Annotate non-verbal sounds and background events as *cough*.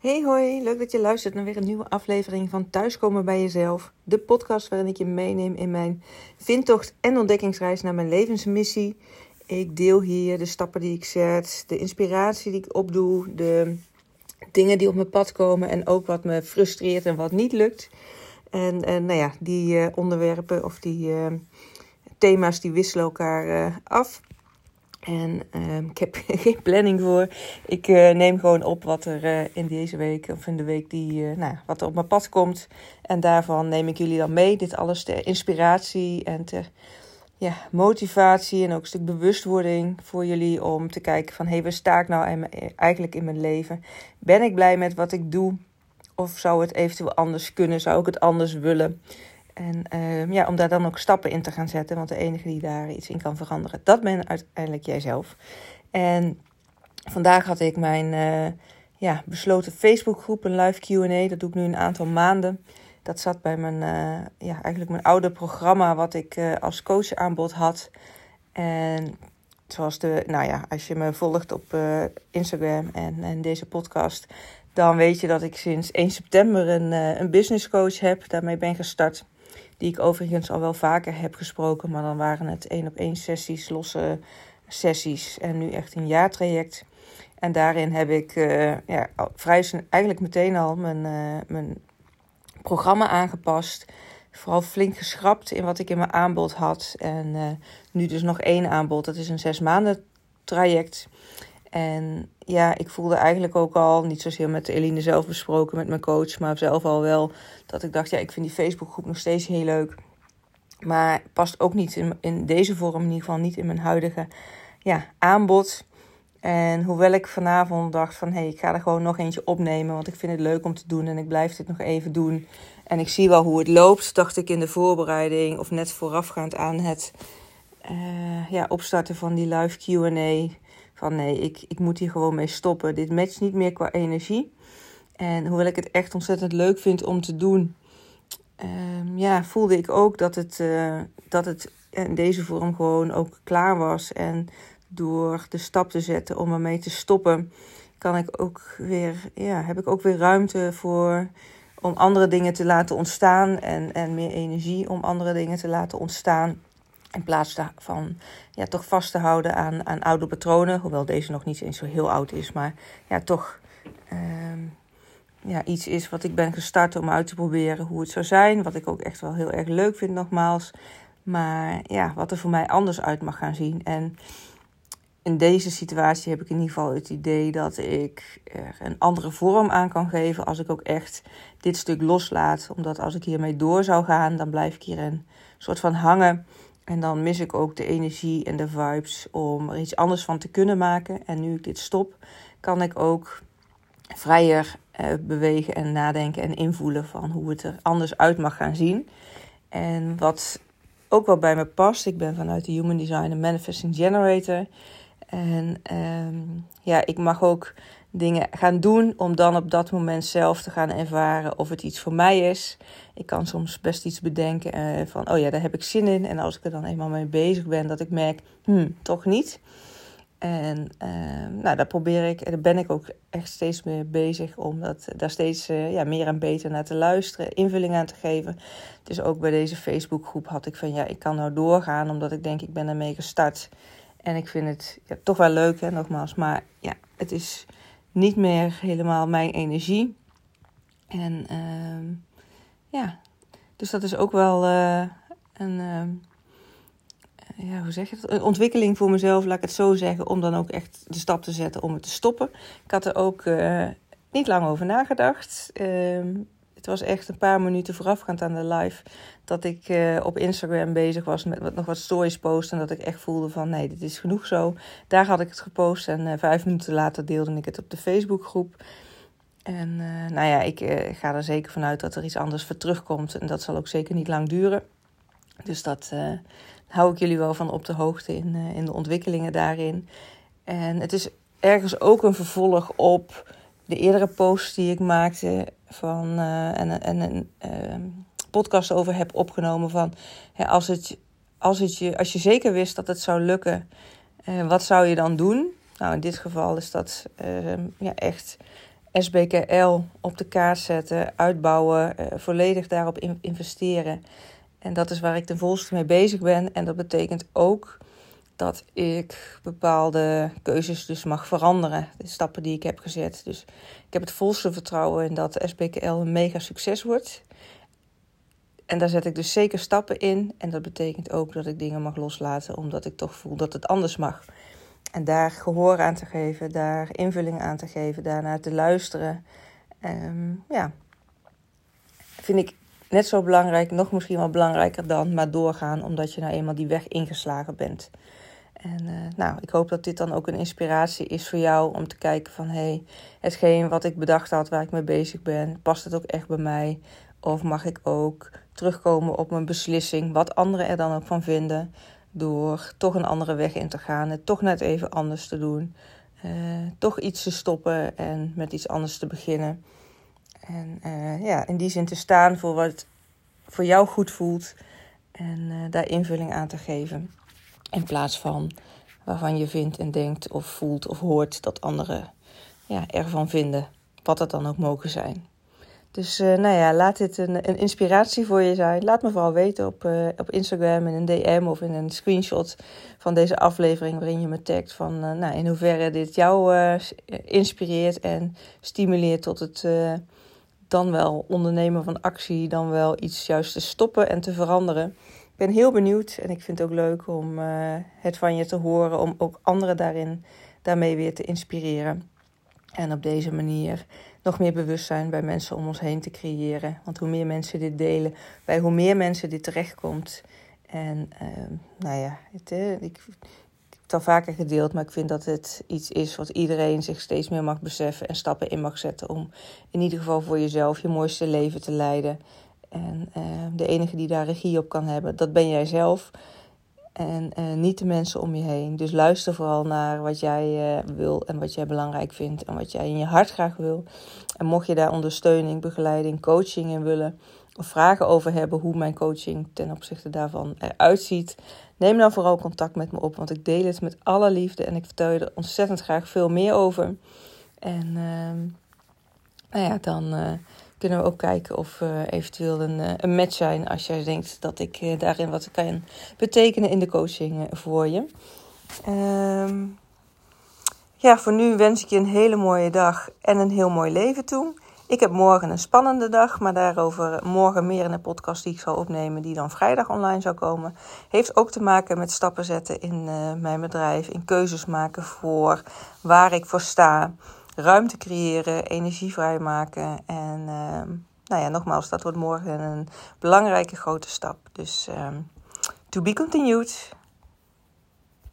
Hey hoi, leuk dat je luistert naar weer een nieuwe aflevering van Thuiskomen bij Jezelf. De podcast waarin ik je meeneem in mijn vindtocht en ontdekkingsreis naar mijn levensmissie. Ik deel hier de stappen die ik zet, de inspiratie die ik opdoe, de dingen die op mijn pad komen en ook wat me frustreert en wat niet lukt. En, en nou ja, die uh, onderwerpen of die uh, thema's die wisselen elkaar uh, af. En uh, ik heb *laughs* geen planning voor. Ik uh, neem gewoon op wat er uh, in deze week of in de week die, nou, wat op mijn pad komt. En daarvan neem ik jullie dan mee. Dit alles ter inspiratie en ter ja, motivatie en ook een stuk bewustwording voor jullie om te kijken van hé, hey, waar sta ik nou eigenlijk in mijn leven? Ben ik blij met wat ik doe? Of zou het eventueel anders kunnen? Zou ik het anders willen? En uh, ja, om daar dan ook stappen in te gaan zetten. Want de enige die daar iets in kan veranderen, dat ben uiteindelijk jijzelf. En vandaag had ik mijn uh, ja, besloten Facebookgroep, een live QA. Dat doe ik nu een aantal maanden. Dat zat bij mijn, uh, ja, eigenlijk mijn oude programma, wat ik als coach aanbod had. En zoals de, nou ja, als je me volgt op Instagram en, en deze podcast, dan weet je dat ik sinds 1 september een, een business coach heb. Daarmee ben gestart. Die ik overigens al wel vaker heb gesproken. Maar dan waren het één op één sessies, losse sessies. En nu echt een jaartraject. En daarin heb ik uh, ja, vrij eigenlijk meteen al mijn, uh, mijn programma aangepast. Vooral flink geschrapt in wat ik in mijn aanbod had. En uh, nu dus nog één aanbod. Dat is een zes maanden traject. En ja, ik voelde eigenlijk ook al, niet zozeer met Eline zelf besproken, met mijn coach, maar zelf al wel, dat ik dacht, ja, ik vind die Facebookgroep nog steeds heel leuk. Maar past ook niet in, in deze vorm, in ieder geval niet in mijn huidige ja, aanbod. En hoewel ik vanavond dacht van, hé, hey, ik ga er gewoon nog eentje opnemen, want ik vind het leuk om te doen en ik blijf dit nog even doen. En ik zie wel hoe het loopt, dacht ik in de voorbereiding of net voorafgaand aan het uh, ja, opstarten van die live Q&A van nee, ik, ik moet hier gewoon mee stoppen. Dit matcht niet meer qua energie. En hoewel ik het echt ontzettend leuk vind om te doen, um, ja, voelde ik ook dat het, uh, dat het in deze vorm gewoon ook klaar was. En door de stap te zetten om ermee te stoppen, kan ik ook weer, ja, heb ik ook weer ruimte voor om andere dingen te laten ontstaan en, en meer energie om andere dingen te laten ontstaan. In plaats van ja, toch vast te houden aan, aan oude patronen. Hoewel deze nog niet eens zo heel oud is. Maar ja, toch um, ja, iets is wat ik ben gestart om uit te proberen hoe het zou zijn. Wat ik ook echt wel heel erg leuk vind nogmaals. Maar ja, wat er voor mij anders uit mag gaan zien. En in deze situatie heb ik in ieder geval het idee dat ik er een andere vorm aan kan geven. Als ik ook echt dit stuk loslaat. Omdat als ik hiermee door zou gaan, dan blijf ik hier een soort van hangen. En dan mis ik ook de energie en de vibes om er iets anders van te kunnen maken. En nu ik dit stop, kan ik ook vrijer eh, bewegen en nadenken en invoelen van hoe het er anders uit mag gaan zien. En wat ook wel bij me past, ik ben vanuit de Human Design een Manifesting Generator. En um, ja, ik mag ook dingen gaan doen om dan op dat moment zelf te gaan ervaren of het iets voor mij is. Ik kan soms best iets bedenken uh, van, oh ja, daar heb ik zin in. En als ik er dan eenmaal mee bezig ben, dat ik merk, hmm, toch niet. En uh, nou, daar probeer ik, en daar ben ik ook echt steeds mee bezig om dat, daar steeds uh, ja, meer en beter naar te luisteren, invulling aan te geven. Dus ook bij deze Facebookgroep had ik van, ja, ik kan nou doorgaan, omdat ik denk, ik ben ermee gestart. En ik vind het ja, toch wel leuk, hè, nogmaals. Maar ja, het is niet meer helemaal mijn energie. En uh, ja, dus dat is ook wel uh, een, uh, ja, hoe zeg je dat? Een ontwikkeling voor mezelf, laat ik het zo zeggen, om dan ook echt de stap te zetten om het te stoppen. Ik had er ook uh, niet lang over nagedacht. Het was echt een paar minuten voorafgaand aan de live dat ik uh, op Instagram bezig was met wat, nog wat stories posten. En dat ik echt voelde van nee, dit is genoeg zo. Daar had ik het gepost en uh, vijf minuten later deelde ik het op de Facebookgroep. En uh, nou ja, ik ga er zeker vanuit dat er iets anders voor terugkomt. En dat zal ook zeker niet lang duren. Dus dat hou ik jullie wel van op de hoogte in, in de ontwikkelingen daarin. En het is ergens ook een vervolg op de eerdere posts die ik maakte van, uh, en, en een uh, podcast over heb opgenomen van hè, als, het, als, het je, als je zeker wist dat het zou lukken, uh, wat zou je dan doen? Nou, in dit geval is dat ehm, ja, echt SBKL op de kaart zetten, uitbouwen, uh, volledig daarop investeren. En dat is waar ik ten volste mee bezig ben. En dat betekent ook dat ik bepaalde keuzes dus mag veranderen. De stappen die ik heb gezet. Dus ik heb het volste vertrouwen in dat SBKL een mega succes wordt. En daar zet ik dus zeker stappen in. En dat betekent ook dat ik dingen mag loslaten, omdat ik toch voel dat het anders mag. En daar gehoor aan te geven, daar invulling aan te geven, daarnaar te luisteren. Um, ja, vind ik net zo belangrijk, nog misschien wel belangrijker dan, maar doorgaan, omdat je nou eenmaal die weg ingeslagen bent. En uh, nou, ik hoop dat dit dan ook een inspiratie is voor jou om te kijken van hé, hey, hetgeen wat ik bedacht had, waar ik mee bezig ben, past het ook echt bij mij? Of mag ik ook terugkomen op mijn beslissing, wat anderen er dan ook van vinden, door toch een andere weg in te gaan, het toch net even anders te doen, uh, toch iets te stoppen en met iets anders te beginnen. En uh, ja, in die zin te staan voor wat voor jou goed voelt en daar invulling aan te geven. In plaats van waarvan je vindt en denkt of voelt of hoort dat anderen ja, ervan vinden, wat het dan ook mogen zijn. Dus uh, nou ja, laat dit een, een, inspiratie voor je zijn. Laat me vooral weten op, uh, op Instagram in een DM of in een screenshot van deze aflevering waarin je me tagt van uh, nou, in hoeverre dit jou inspireert en stimuleert tot het dan wel ondernemen van actie, dan wel iets juist te stoppen en te veranderen ben heel benieuwd en ik vind het ook leuk om uh, het van je te horen, om ook anderen daarin, daarmee weer te inspireren. En op deze manier nog meer bewustzijn bij mensen om ons heen te creëren. Want hoe meer mensen dit delen, bij hoe meer mensen dit terechtkomt. En uh, nou ja, het, uh, ik, ik heb het al vaker gedeeld, maar ik vind dat het iets is wat iedereen zich steeds meer mag beseffen en stappen in mag zetten om in ieder geval voor jezelf je mooiste leven te leiden. En uh, de enige die daar regie op kan hebben, dat ben jij zelf. En uh, niet de mensen om je heen. Dus luister vooral naar wat jij uh, wil en wat jij belangrijk vindt en wat jij in je hart graag wil. En mocht je daar ondersteuning, begeleiding, coaching in willen of vragen over hebben hoe mijn coaching ten opzichte daarvan eruit ziet, neem dan vooral contact met me op, want ik deel het met alle liefde en ik vertel je er ontzettend graag veel meer over. En ehm, nou ja, dan kunnen we ook kijken of eventueel een, eh, een match zijn als jij denkt dat ik eh, daarin wat kan betekenen in de coaching eh, voor je. Ehm, ja, voor nu wens ik je een hele mooie dag en een heel mooi leven toe. Ik heb morgen een spannende dag, maar daarover morgen meer in een podcast die ik zal opnemen, die dan vrijdag online zou komen. Heeft ook te maken met stappen zetten in mijn bedrijf, in keuzes maken voor waar ik voor sta ruimte creëren, energie vrijmaken. En uh, nou ja, nogmaals, dat wordt morgen een belangrijke grote stap. Dus um, to be continued.